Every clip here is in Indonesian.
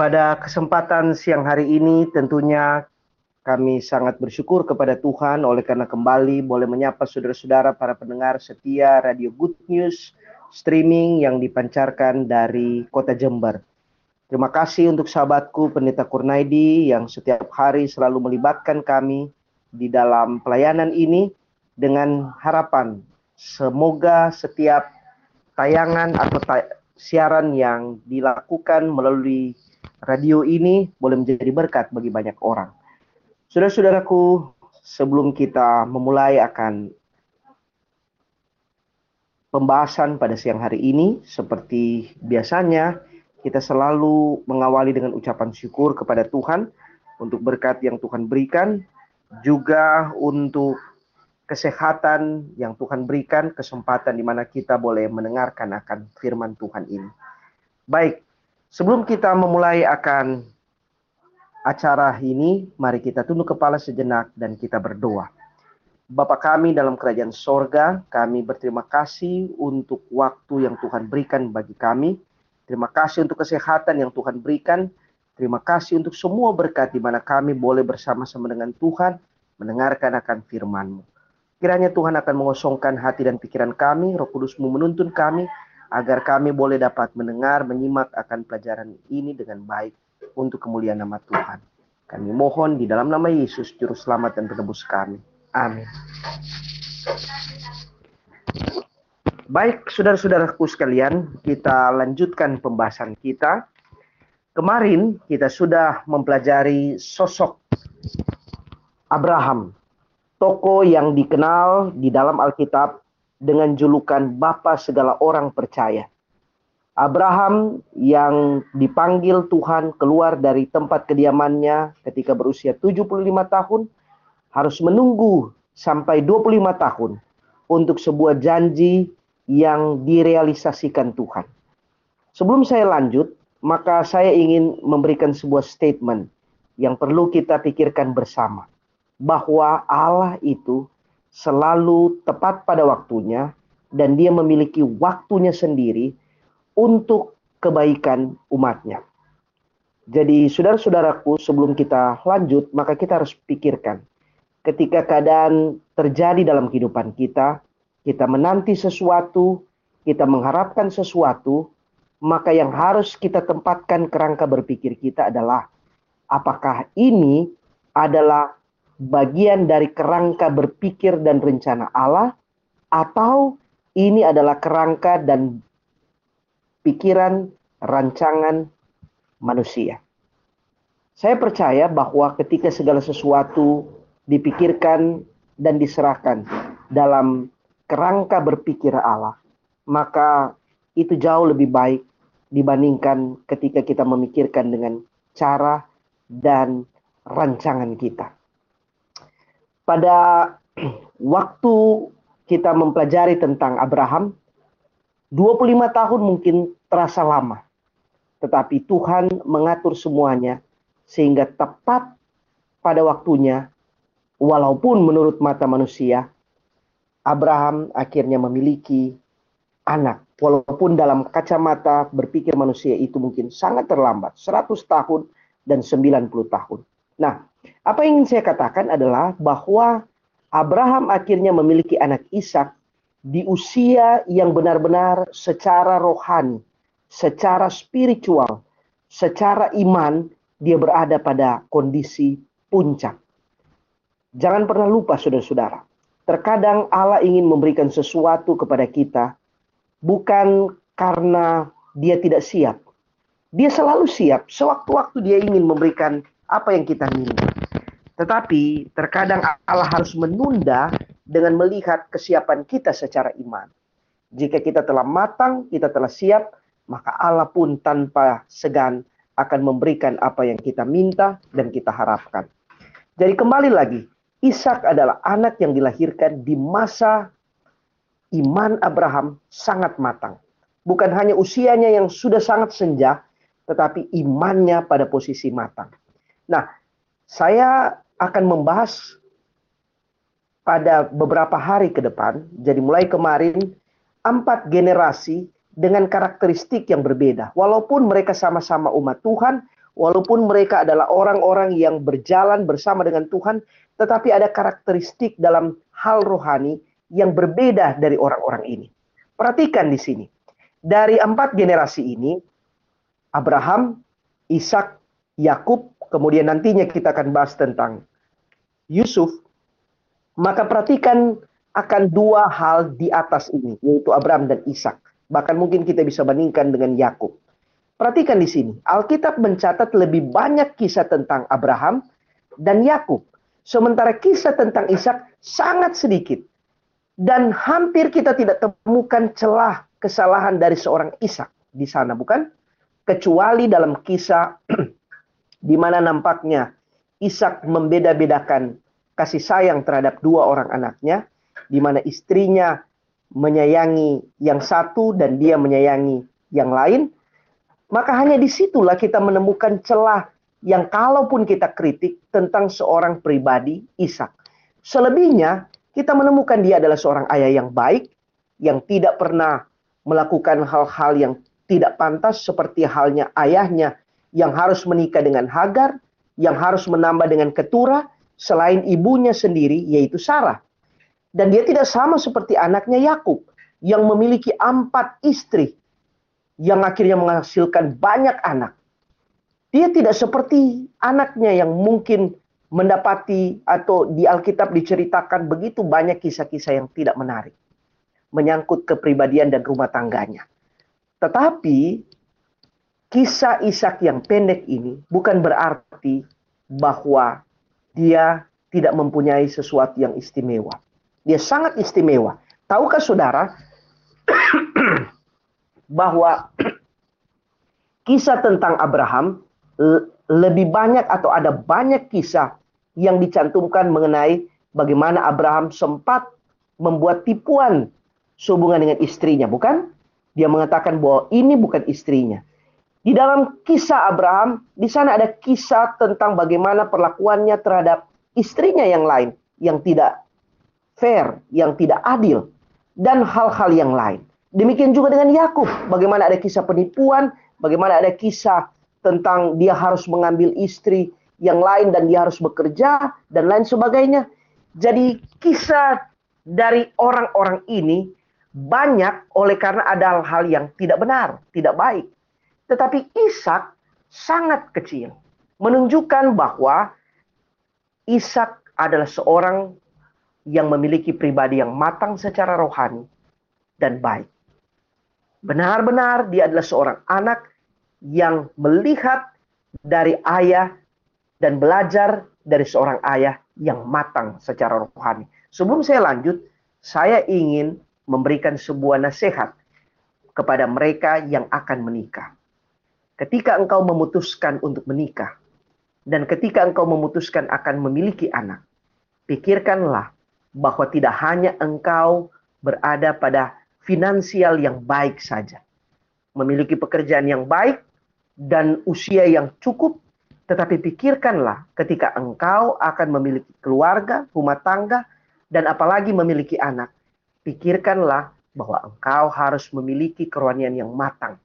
Pada kesempatan siang hari ini tentunya kami sangat bersyukur kepada Tuhan oleh karena kembali boleh menyapa saudara-saudara para pendengar setia Radio Good News streaming yang dipancarkan dari kota Jember. Terima kasih untuk sahabatku Pendeta Kurnaidi yang setiap hari selalu melibatkan kami di dalam pelayanan ini dengan harapan semoga setiap tayangan atau siaran yang dilakukan melalui radio ini boleh menjadi berkat bagi banyak orang. Saudara-saudaraku, sebelum kita memulai akan pembahasan pada siang hari ini, seperti biasanya kita selalu mengawali dengan ucapan syukur kepada Tuhan untuk berkat yang Tuhan berikan, juga untuk kesehatan yang Tuhan berikan, kesempatan di mana kita boleh mendengarkan akan firman Tuhan ini. Baik, Sebelum kita memulai akan acara ini, mari kita tunduk kepala sejenak dan kita berdoa. Bapa kami dalam kerajaan sorga, kami berterima kasih untuk waktu yang Tuhan berikan bagi kami. Terima kasih untuk kesehatan yang Tuhan berikan. Terima kasih untuk semua berkat di mana kami boleh bersama-sama dengan Tuhan mendengarkan akan firman-Mu. Kiranya Tuhan akan mengosongkan hati dan pikiran kami, roh kudus-Mu menuntun kami, agar kami boleh dapat mendengar, menyimak akan pelajaran ini dengan baik untuk kemuliaan nama Tuhan. Kami mohon di dalam nama Yesus, Juru Selamat dan Penebus kami. Amin. Baik, saudara-saudaraku sekalian, kita lanjutkan pembahasan kita. Kemarin kita sudah mempelajari sosok Abraham, tokoh yang dikenal di dalam Alkitab dengan julukan Bapa segala orang percaya. Abraham yang dipanggil Tuhan keluar dari tempat kediamannya ketika berusia 75 tahun harus menunggu sampai 25 tahun untuk sebuah janji yang direalisasikan Tuhan. Sebelum saya lanjut, maka saya ingin memberikan sebuah statement yang perlu kita pikirkan bersama. Bahwa Allah itu selalu tepat pada waktunya dan dia memiliki waktunya sendiri untuk kebaikan umatnya. Jadi saudara-saudaraku sebelum kita lanjut maka kita harus pikirkan ketika keadaan terjadi dalam kehidupan kita, kita menanti sesuatu, kita mengharapkan sesuatu, maka yang harus kita tempatkan kerangka berpikir kita adalah apakah ini adalah bagian dari kerangka berpikir dan rencana Allah atau ini adalah kerangka dan pikiran rancangan manusia. Saya percaya bahwa ketika segala sesuatu dipikirkan dan diserahkan dalam kerangka berpikir Allah, maka itu jauh lebih baik dibandingkan ketika kita memikirkan dengan cara dan rancangan kita pada waktu kita mempelajari tentang Abraham, 25 tahun mungkin terasa lama. Tetapi Tuhan mengatur semuanya sehingga tepat pada waktunya, walaupun menurut mata manusia, Abraham akhirnya memiliki anak. Walaupun dalam kacamata berpikir manusia itu mungkin sangat terlambat, 100 tahun dan 90 tahun. Nah, apa yang ingin saya katakan adalah bahwa Abraham akhirnya memiliki anak Ishak di usia yang benar-benar secara rohani, secara spiritual, secara iman dia berada pada kondisi puncak. Jangan pernah lupa saudara-saudara. Terkadang Allah ingin memberikan sesuatu kepada kita bukan karena dia tidak siap. Dia selalu siap. Sewaktu-waktu dia ingin memberikan apa yang kita minta. Tetapi terkadang Allah harus menunda dengan melihat kesiapan kita secara iman. Jika kita telah matang, kita telah siap, maka Allah pun tanpa segan akan memberikan apa yang kita minta dan kita harapkan. Jadi kembali lagi, Ishak adalah anak yang dilahirkan di masa iman Abraham sangat matang. Bukan hanya usianya yang sudah sangat senja, tetapi imannya pada posisi matang. Nah, saya akan membahas pada beberapa hari ke depan, jadi mulai kemarin, empat generasi dengan karakteristik yang berbeda. Walaupun mereka sama-sama umat Tuhan, walaupun mereka adalah orang-orang yang berjalan bersama dengan Tuhan, tetapi ada karakteristik dalam hal rohani yang berbeda dari orang-orang ini. Perhatikan di sini. Dari empat generasi ini, Abraham, Ishak, Yakub, kemudian nantinya kita akan bahas tentang Yusuf. Maka perhatikan akan dua hal di atas ini, yaitu Abraham dan Ishak. Bahkan mungkin kita bisa bandingkan dengan Yakub. Perhatikan di sini, Alkitab mencatat lebih banyak kisah tentang Abraham dan Yakub. Sementara kisah tentang Ishak sangat sedikit. Dan hampir kita tidak temukan celah kesalahan dari seorang Ishak di sana, bukan? Kecuali dalam kisah di mana nampaknya Ishak membeda-bedakan kasih sayang terhadap dua orang anaknya, di mana istrinya menyayangi yang satu dan dia menyayangi yang lain, maka hanya di situlah kita menemukan celah yang kalaupun kita kritik tentang seorang pribadi Ishak. Selebihnya kita menemukan dia adalah seorang ayah yang baik, yang tidak pernah melakukan hal-hal yang tidak pantas seperti halnya ayahnya yang harus menikah dengan Hagar, yang harus menambah dengan Ketura, selain ibunya sendiri yaitu Sarah. Dan dia tidak sama seperti anaknya Yakub yang memiliki empat istri yang akhirnya menghasilkan banyak anak. Dia tidak seperti anaknya yang mungkin mendapati atau di Alkitab diceritakan begitu banyak kisah-kisah yang tidak menarik. Menyangkut kepribadian dan rumah tangganya. Tetapi kisah Ishak yang pendek ini bukan berarti bahwa dia tidak mempunyai sesuatu yang istimewa. Dia sangat istimewa. Tahukah saudara bahwa kisah tentang Abraham lebih banyak atau ada banyak kisah yang dicantumkan mengenai bagaimana Abraham sempat membuat tipuan sehubungan dengan istrinya, bukan? Dia mengatakan bahwa ini bukan istrinya. Di dalam kisah Abraham, di sana ada kisah tentang bagaimana perlakuannya terhadap istrinya yang lain, yang tidak fair, yang tidak adil, dan hal-hal yang lain. Demikian juga dengan Yakub, bagaimana ada kisah penipuan, bagaimana ada kisah tentang dia harus mengambil istri yang lain dan dia harus bekerja dan lain sebagainya. Jadi kisah dari orang-orang ini banyak oleh karena ada hal-hal yang tidak benar, tidak baik. Tetapi Ishak sangat kecil, menunjukkan bahwa Ishak adalah seorang yang memiliki pribadi yang matang secara rohani dan baik. Benar-benar dia adalah seorang anak yang melihat dari ayah dan belajar dari seorang ayah yang matang secara rohani. Sebelum saya lanjut, saya ingin memberikan sebuah nasihat kepada mereka yang akan menikah. Ketika engkau memutuskan untuk menikah, dan ketika engkau memutuskan akan memiliki anak, pikirkanlah bahwa tidak hanya engkau berada pada finansial yang baik saja. Memiliki pekerjaan yang baik dan usia yang cukup, tetapi pikirkanlah ketika engkau akan memiliki keluarga, rumah tangga, dan apalagi memiliki anak. Pikirkanlah bahwa engkau harus memiliki kerohanian yang matang.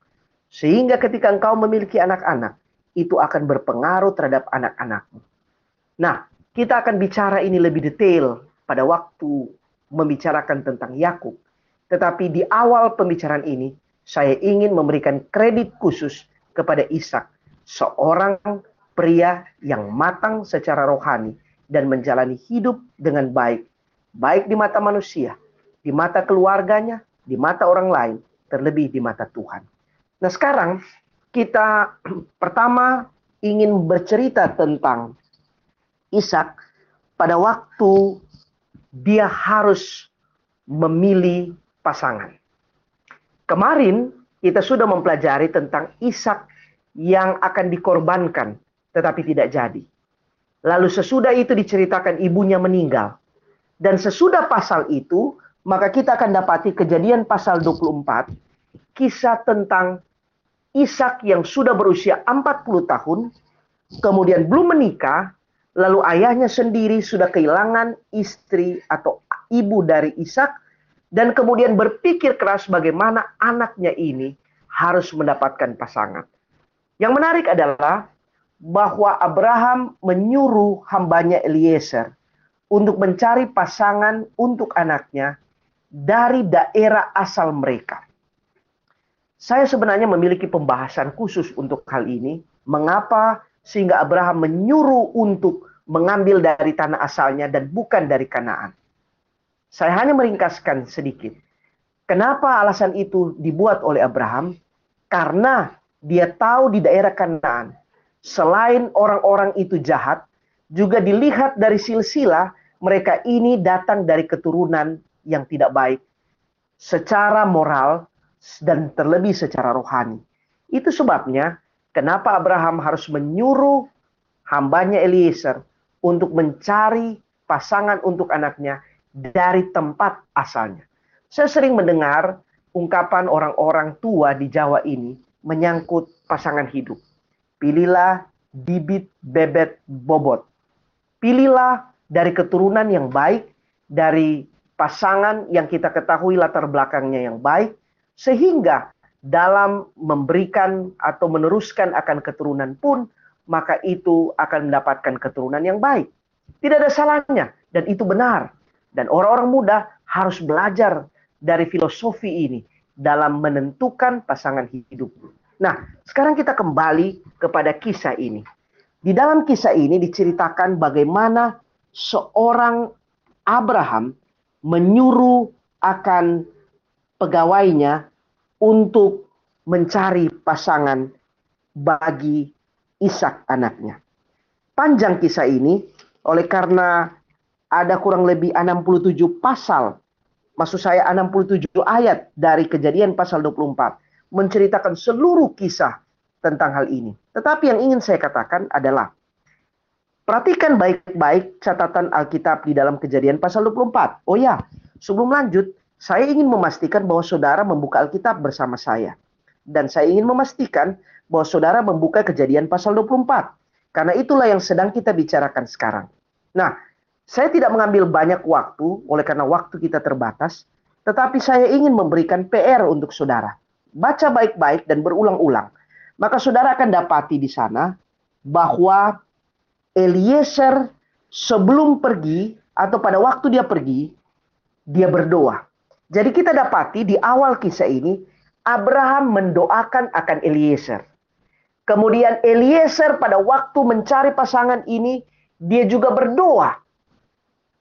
Sehingga ketika engkau memiliki anak-anak, itu akan berpengaruh terhadap anak-anakmu. Nah, kita akan bicara ini lebih detail pada waktu membicarakan tentang Yakub. Tetapi di awal pembicaraan ini, saya ingin memberikan kredit khusus kepada Ishak, seorang pria yang matang secara rohani dan menjalani hidup dengan baik, baik di mata manusia, di mata keluarganya, di mata orang lain, terlebih di mata Tuhan. Nah, sekarang kita pertama ingin bercerita tentang Ishak pada waktu dia harus memilih pasangan. Kemarin kita sudah mempelajari tentang Ishak yang akan dikorbankan tetapi tidak jadi. Lalu sesudah itu diceritakan ibunya meninggal. Dan sesudah pasal itu, maka kita akan dapati kejadian pasal 24, kisah tentang Ishak yang sudah berusia 40 tahun, kemudian belum menikah, lalu ayahnya sendiri sudah kehilangan istri atau ibu dari Ishak, dan kemudian berpikir keras bagaimana anaknya ini harus mendapatkan pasangan. Yang menarik adalah bahwa Abraham menyuruh hambanya Eliezer untuk mencari pasangan untuk anaknya dari daerah asal mereka. Saya sebenarnya memiliki pembahasan khusus untuk hal ini. Mengapa sehingga Abraham menyuruh untuk mengambil dari tanah asalnya dan bukan dari Kanaan. Saya hanya meringkaskan sedikit. Kenapa alasan itu dibuat oleh Abraham? Karena dia tahu di daerah Kanaan, selain orang-orang itu jahat, juga dilihat dari silsilah mereka ini datang dari keturunan yang tidak baik secara moral dan terlebih secara rohani. Itu sebabnya kenapa Abraham harus menyuruh hambanya Eliezer untuk mencari pasangan untuk anaknya dari tempat asalnya. Saya sering mendengar ungkapan orang-orang tua di Jawa ini menyangkut pasangan hidup. Pilihlah bibit bebet bobot. Pilihlah dari keturunan yang baik, dari pasangan yang kita ketahui latar belakangnya yang baik, sehingga dalam memberikan atau meneruskan akan keturunan pun, maka itu akan mendapatkan keturunan yang baik. Tidak ada salahnya, dan itu benar. Dan orang-orang muda harus belajar dari filosofi ini dalam menentukan pasangan hidup. Nah, sekarang kita kembali kepada kisah ini. Di dalam kisah ini diceritakan bagaimana seorang Abraham menyuruh akan pegawainya untuk mencari pasangan bagi Ishak anaknya. Panjang kisah ini oleh karena ada kurang lebih 67 pasal, maksud saya 67 ayat dari kejadian pasal 24 menceritakan seluruh kisah tentang hal ini. Tetapi yang ingin saya katakan adalah Perhatikan baik-baik catatan Alkitab di dalam kejadian pasal 24. Oh ya, sebelum lanjut, saya ingin memastikan bahwa saudara membuka Alkitab bersama saya. Dan saya ingin memastikan bahwa saudara membuka kejadian pasal 24. Karena itulah yang sedang kita bicarakan sekarang. Nah, saya tidak mengambil banyak waktu oleh karena waktu kita terbatas. Tetapi saya ingin memberikan PR untuk saudara. Baca baik-baik dan berulang-ulang. Maka saudara akan dapati di sana bahwa Eliezer sebelum pergi atau pada waktu dia pergi, dia berdoa. Jadi kita dapati di awal kisah ini, Abraham mendoakan akan Eliezer. Kemudian Eliezer pada waktu mencari pasangan ini, dia juga berdoa.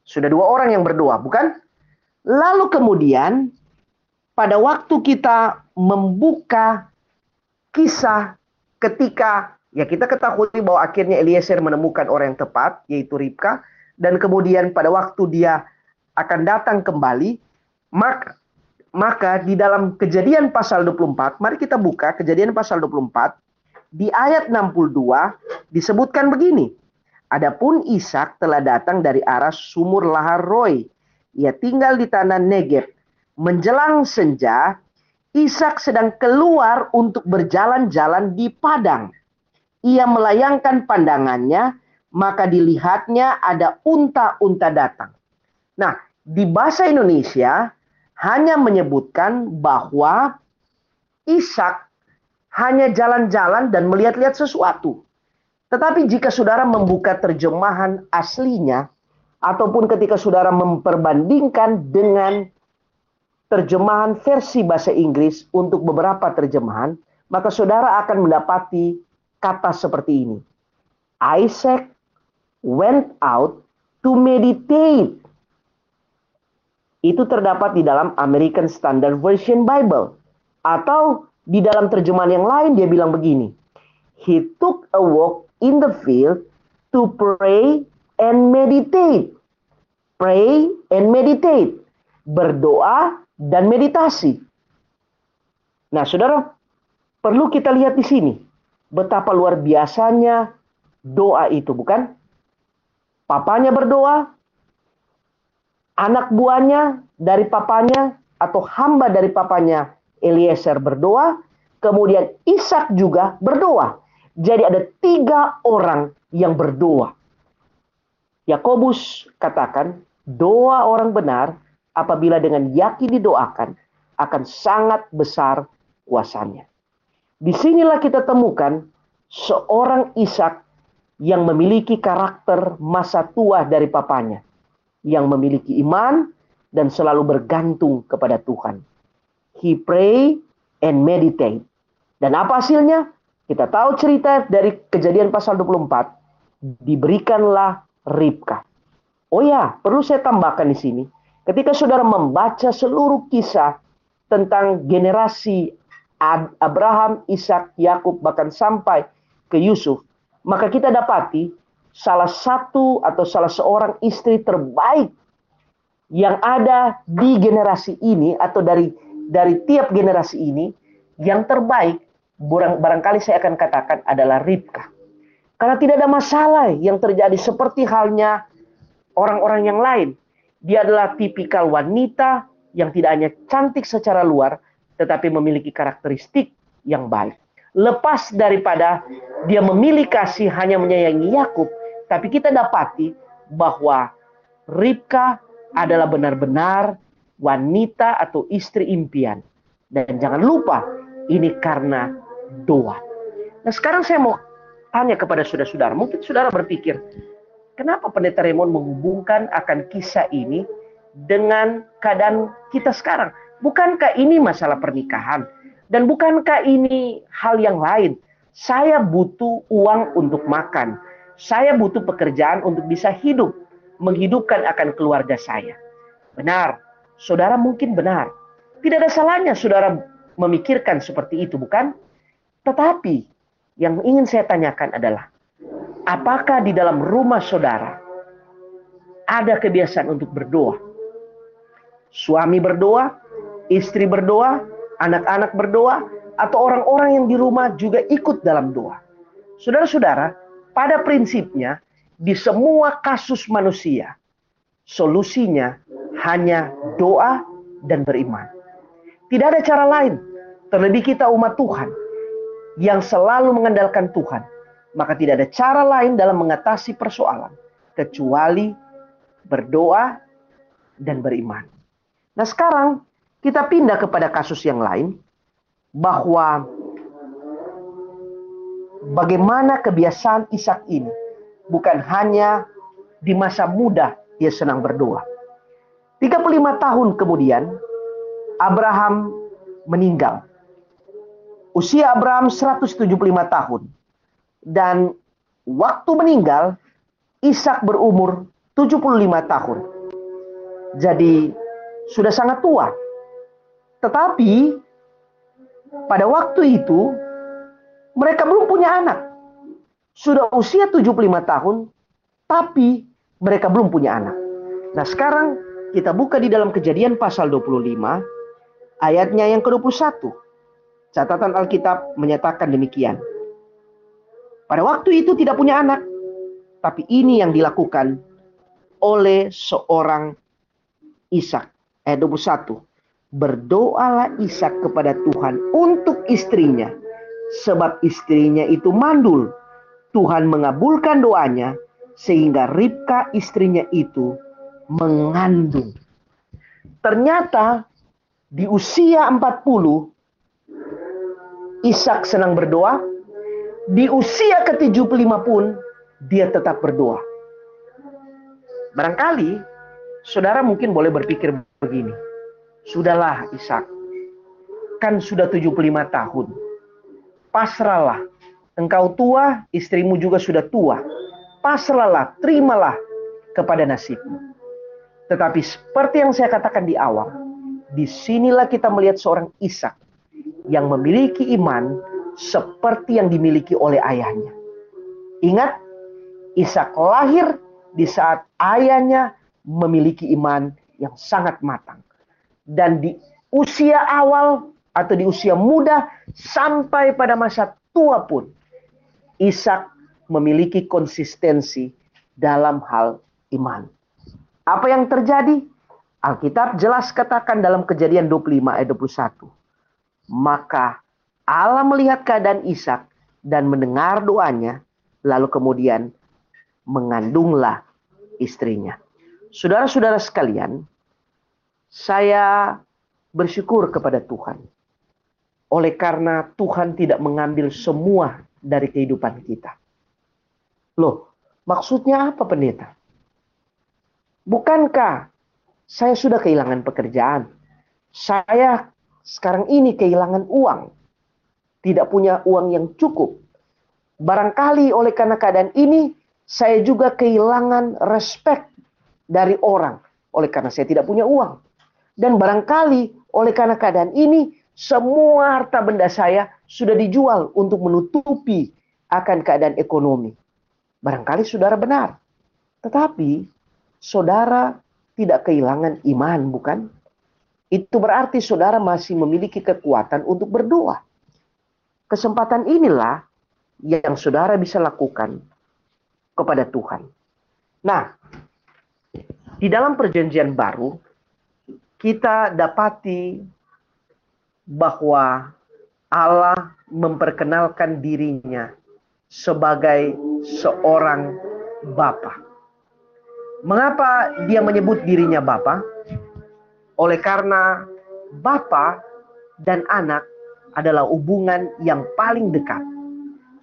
Sudah dua orang yang berdoa, bukan? Lalu kemudian pada waktu kita membuka kisah ketika Ya kita ketahui bahwa akhirnya Eliezer menemukan orang yang tepat, yaitu Ribka. Dan kemudian pada waktu dia akan datang kembali, maka, maka di dalam kejadian pasal 24, mari kita buka kejadian pasal 24, di ayat 62 disebutkan begini. Adapun Ishak telah datang dari arah sumur lahar Roy. Ia tinggal di tanah Negeb. Menjelang senja, Ishak sedang keluar untuk berjalan-jalan di padang ia melayangkan pandangannya, maka dilihatnya ada unta-unta datang. Nah, di bahasa Indonesia hanya menyebutkan bahwa Ishak hanya jalan-jalan dan melihat-lihat sesuatu. Tetapi jika saudara membuka terjemahan aslinya, ataupun ketika saudara memperbandingkan dengan terjemahan versi bahasa Inggris untuk beberapa terjemahan, maka saudara akan mendapati kata seperti ini. Isaac went out to meditate. Itu terdapat di dalam American Standard Version Bible. Atau di dalam terjemahan yang lain dia bilang begini. He took a walk in the field to pray and meditate. Pray and meditate. Berdoa dan meditasi. Nah, saudara, perlu kita lihat di sini betapa luar biasanya doa itu, bukan? Papanya berdoa, anak buahnya dari papanya atau hamba dari papanya Eliezer berdoa, kemudian Ishak juga berdoa. Jadi ada tiga orang yang berdoa. Yakobus katakan, doa orang benar apabila dengan yakin didoakan akan sangat besar kuasanya. Di sinilah kita temukan seorang Ishak yang memiliki karakter masa tua dari papanya, yang memiliki iman dan selalu bergantung kepada Tuhan. He pray and meditate. Dan apa hasilnya? Kita tahu cerita dari kejadian pasal 24. Diberikanlah Ribka. Oh ya, perlu saya tambahkan di sini. Ketika saudara membaca seluruh kisah tentang generasi Abraham, Ishak, Yakub bahkan sampai ke Yusuf, maka kita dapati salah satu atau salah seorang istri terbaik yang ada di generasi ini atau dari dari tiap generasi ini yang terbaik barangkali saya akan katakan adalah Ribka. Karena tidak ada masalah yang terjadi seperti halnya orang-orang yang lain. Dia adalah tipikal wanita yang tidak hanya cantik secara luar, tetapi memiliki karakteristik yang baik. Lepas daripada dia memilih kasih hanya menyayangi Yakub, tapi kita dapati bahwa Ribka adalah benar-benar wanita atau istri impian. Dan jangan lupa, ini karena doa. Nah sekarang saya mau tanya kepada saudara-saudara. Mungkin saudara berpikir, kenapa pendeta Raymond menghubungkan akan kisah ini dengan keadaan kita sekarang? Bukankah ini masalah pernikahan? Dan bukankah ini hal yang lain? Saya butuh uang untuk makan. Saya butuh pekerjaan untuk bisa hidup. Menghidupkan akan keluarga saya. Benar. Saudara mungkin benar. Tidak ada salahnya saudara memikirkan seperti itu, bukan? Tetapi yang ingin saya tanyakan adalah, apakah di dalam rumah saudara ada kebiasaan untuk berdoa? Suami berdoa, istri berdoa, anak-anak berdoa, atau orang-orang yang di rumah juga ikut dalam doa. Saudara-saudara, pada prinsipnya di semua kasus manusia, solusinya hanya doa dan beriman. Tidak ada cara lain. Terlebih kita umat Tuhan yang selalu mengandalkan Tuhan. Maka tidak ada cara lain dalam mengatasi persoalan. Kecuali berdoa dan beriman. Nah sekarang kita pindah kepada kasus yang lain. Bahwa bagaimana kebiasaan Ishak ini. Bukan hanya di masa muda dia senang berdoa. 35 tahun kemudian Abraham meninggal. Usia Abraham 175 tahun. Dan waktu meninggal, Ishak berumur 75 tahun. Jadi sudah sangat tua. Tetapi pada waktu itu mereka belum punya anak. Sudah usia 75 tahun, tapi mereka belum punya anak. Nah sekarang kita buka di dalam kejadian pasal 25 ayatnya yang ke-21. Catatan Alkitab menyatakan demikian. Pada waktu itu tidak punya anak, tapi ini yang dilakukan oleh seorang Ishak. Ayat 21. Berdoalah Ishak kepada Tuhan untuk istrinya, sebab istrinya itu mandul. Tuhan mengabulkan doanya, sehingga Ribka istrinya itu mengandung. Ternyata di usia 40, Ishak senang berdoa. Di usia ke-75 pun, dia tetap berdoa. Barangkali, saudara mungkin boleh berpikir begini. Sudahlah Ishak, kan sudah 75 tahun. Pasrahlah, engkau tua, istrimu juga sudah tua. Pasrahlah, terimalah kepada nasibmu. Tetapi seperti yang saya katakan di awal, di sinilah kita melihat seorang Ishak yang memiliki iman seperti yang dimiliki oleh ayahnya. Ingat, Ishak lahir di saat ayahnya memiliki iman yang sangat matang. Dan di usia awal atau di usia muda sampai pada masa tua pun, Ishak memiliki konsistensi dalam hal iman. Apa yang terjadi? Alkitab jelas katakan dalam kejadian 25 ayat 21. Maka Allah melihat keadaan Ishak dan mendengar doanya, lalu kemudian mengandunglah istrinya. Saudara-saudara sekalian, saya bersyukur kepada Tuhan. Oleh karena Tuhan tidak mengambil semua dari kehidupan kita. Loh, maksudnya apa pendeta? Bukankah saya sudah kehilangan pekerjaan? Saya sekarang ini kehilangan uang. Tidak punya uang yang cukup. Barangkali oleh karena keadaan ini, saya juga kehilangan respect dari orang. Oleh karena saya tidak punya uang. Dan barangkali oleh karena keadaan ini, semua harta benda saya sudah dijual untuk menutupi akan keadaan ekonomi. Barangkali saudara benar. Tetapi saudara tidak kehilangan iman, bukan? Itu berarti saudara masih memiliki kekuatan untuk berdoa. Kesempatan inilah yang saudara bisa lakukan kepada Tuhan. Nah, di dalam perjanjian baru, kita dapati bahwa Allah memperkenalkan dirinya sebagai seorang Bapa. Mengapa dia menyebut dirinya Bapa? Oleh karena Bapa dan anak adalah hubungan yang paling dekat.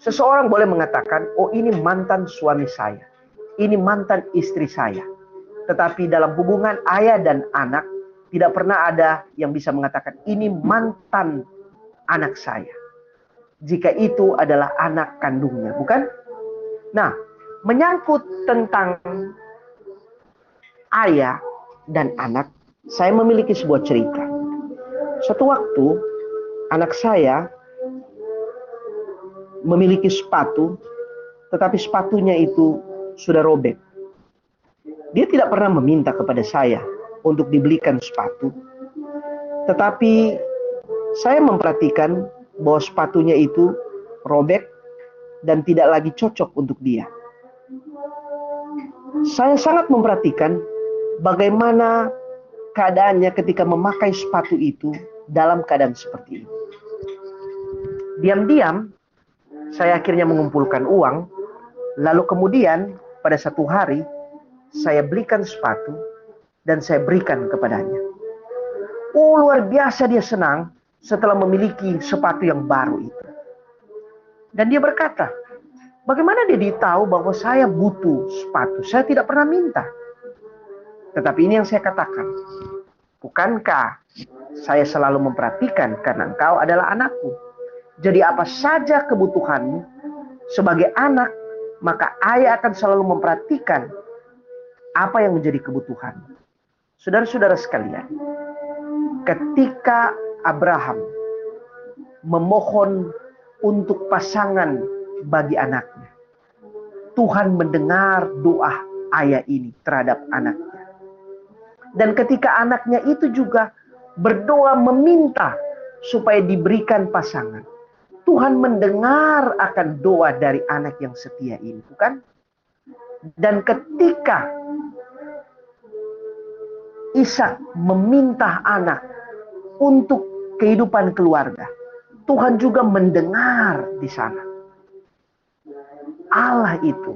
Seseorang boleh mengatakan, "Oh, ini mantan suami saya. Ini mantan istri saya." Tetapi dalam hubungan ayah dan anak tidak pernah ada yang bisa mengatakan ini mantan anak saya. Jika itu adalah anak kandungnya, bukan? Nah, menyangkut tentang ayah dan anak, saya memiliki sebuah cerita. Suatu waktu, anak saya memiliki sepatu, tetapi sepatunya itu sudah robek. Dia tidak pernah meminta kepada saya untuk dibelikan sepatu. Tetapi saya memperhatikan bahwa sepatunya itu robek dan tidak lagi cocok untuk dia. Saya sangat memperhatikan bagaimana keadaannya ketika memakai sepatu itu dalam keadaan seperti ini. Diam-diam, saya akhirnya mengumpulkan uang, lalu kemudian pada satu hari, saya belikan sepatu dan saya berikan kepadanya. Oh luar biasa dia senang setelah memiliki sepatu yang baru itu. Dan dia berkata, bagaimana dia tahu bahwa saya butuh sepatu? Saya tidak pernah minta. Tetapi ini yang saya katakan. Bukankah saya selalu memperhatikan karena engkau adalah anakku. Jadi apa saja kebutuhanmu sebagai anak, maka ayah akan selalu memperhatikan apa yang menjadi kebutuhanmu. Saudara-saudara sekalian, ketika Abraham memohon untuk pasangan bagi anaknya, Tuhan mendengar doa ayah ini terhadap anaknya. Dan ketika anaknya itu juga berdoa meminta supaya diberikan pasangan, Tuhan mendengar akan doa dari anak yang setia ini, bukan? Dan ketika Ishak meminta anak untuk kehidupan keluarga. Tuhan juga mendengar di sana. Allah itu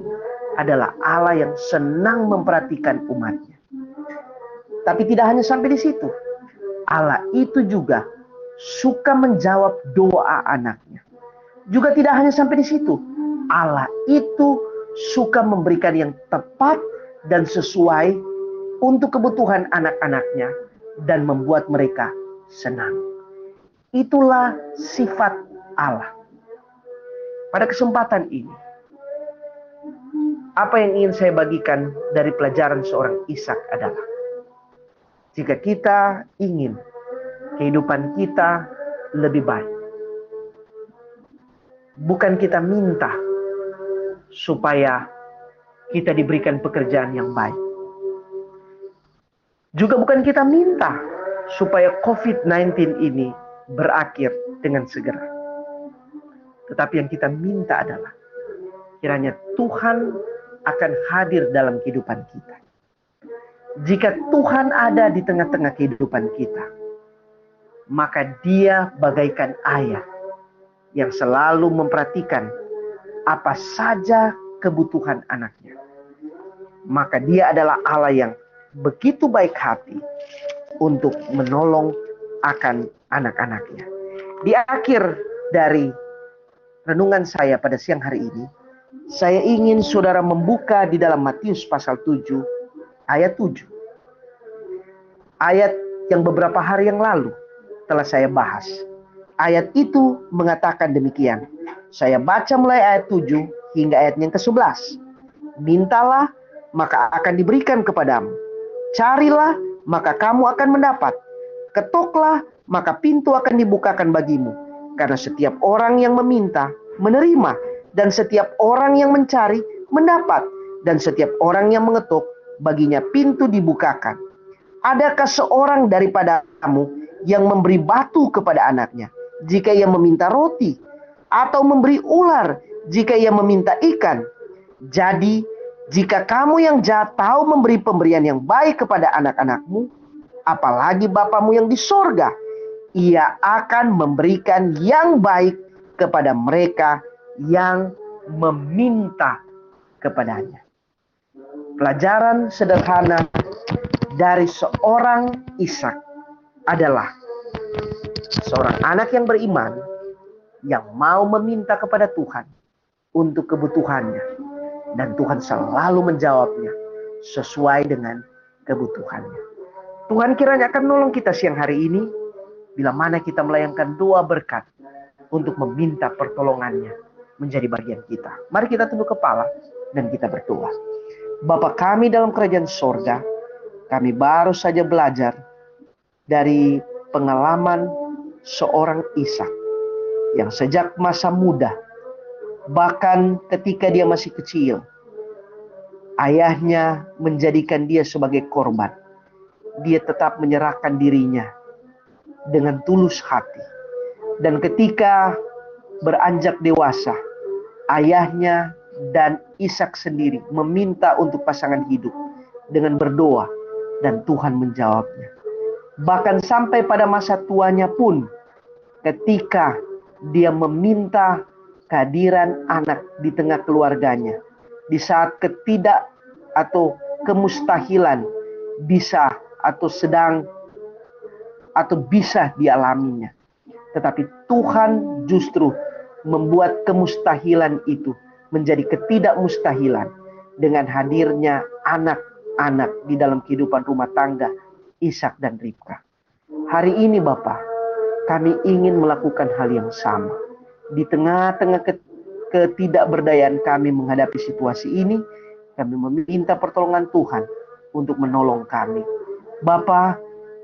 adalah Allah yang senang memperhatikan umatnya. Tapi tidak hanya sampai di situ. Allah itu juga suka menjawab doa anaknya. Juga tidak hanya sampai di situ. Allah itu suka memberikan yang tepat dan sesuai untuk kebutuhan anak-anaknya dan membuat mereka senang. Itulah sifat Allah. Pada kesempatan ini, apa yang ingin saya bagikan dari pelajaran seorang Ishak adalah jika kita ingin kehidupan kita lebih baik, bukan kita minta supaya kita diberikan pekerjaan yang baik, juga bukan kita minta supaya COVID-19 ini berakhir dengan segera. Tetapi yang kita minta adalah kiranya Tuhan akan hadir dalam kehidupan kita. Jika Tuhan ada di tengah-tengah kehidupan kita, maka dia bagaikan ayah yang selalu memperhatikan apa saja kebutuhan anaknya. Maka dia adalah Allah yang begitu baik hati untuk menolong akan anak-anaknya. Di akhir dari renungan saya pada siang hari ini, Saya ingin saudara membuka di dalam Matius pasal 7 ayat 7. Ayat yang beberapa hari yang lalu telah saya bahas. Ayat itu mengatakan demikian. Saya baca mulai ayat 7 hingga ayat yang ke-11. Mintalah, maka akan diberikan kepadamu. Carilah, maka kamu akan mendapat. Ketoklah, maka pintu akan dibukakan bagimu. Karena setiap orang yang meminta, menerima. Dan setiap orang yang mencari, mendapat. Dan setiap orang yang mengetuk, baginya pintu dibukakan. Adakah seorang daripada kamu yang memberi batu kepada anaknya jika ia meminta roti atau memberi ular jika ia meminta ikan. Jadi, jika kamu yang jahat tahu memberi pemberian yang baik kepada anak-anakmu, apalagi Bapamu yang di sorga, ia akan memberikan yang baik kepada mereka yang meminta kepadanya. Pelajaran sederhana dari seorang Ishak adalah seorang anak yang beriman yang mau meminta kepada Tuhan untuk kebutuhannya. Dan Tuhan selalu menjawabnya sesuai dengan kebutuhannya. Tuhan kiranya akan nolong kita siang hari ini bila mana kita melayangkan doa berkat untuk meminta pertolongannya menjadi bagian kita. Mari kita tunduk kepala dan kita berdoa. Bapak kami dalam kerajaan sorga, kami baru saja belajar dari pengalaman seorang Ishak yang sejak masa muda, bahkan ketika dia masih kecil, ayahnya menjadikan dia sebagai korban. Dia tetap menyerahkan dirinya dengan tulus hati. Dan ketika beranjak dewasa, ayahnya dan Ishak sendiri meminta untuk pasangan hidup dengan berdoa dan Tuhan menjawabnya. Bahkan sampai pada masa tuanya pun ketika dia meminta kehadiran anak di tengah keluarganya. Di saat ketidak atau kemustahilan bisa atau sedang atau bisa dialaminya. Tetapi Tuhan justru membuat kemustahilan itu menjadi ketidakmustahilan dengan hadirnya anak-anak di dalam kehidupan rumah tangga Ishak dan Ribka. Hari ini Bapak, kami ingin melakukan hal yang sama. Di tengah-tengah ketidakberdayaan kami menghadapi situasi ini, kami meminta pertolongan Tuhan untuk menolong kami. Bapak,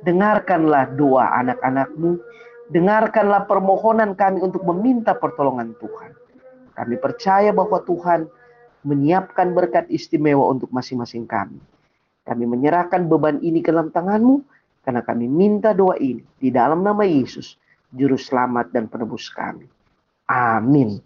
dengarkanlah doa anak-anakmu, dengarkanlah permohonan kami untuk meminta pertolongan Tuhan. Kami percaya bahwa Tuhan menyiapkan berkat istimewa untuk masing-masing kami. Kami menyerahkan beban ini ke dalam tanganmu, karena kami minta doa ini di dalam nama Yesus, Juru Selamat dan Penebus kami. Amin.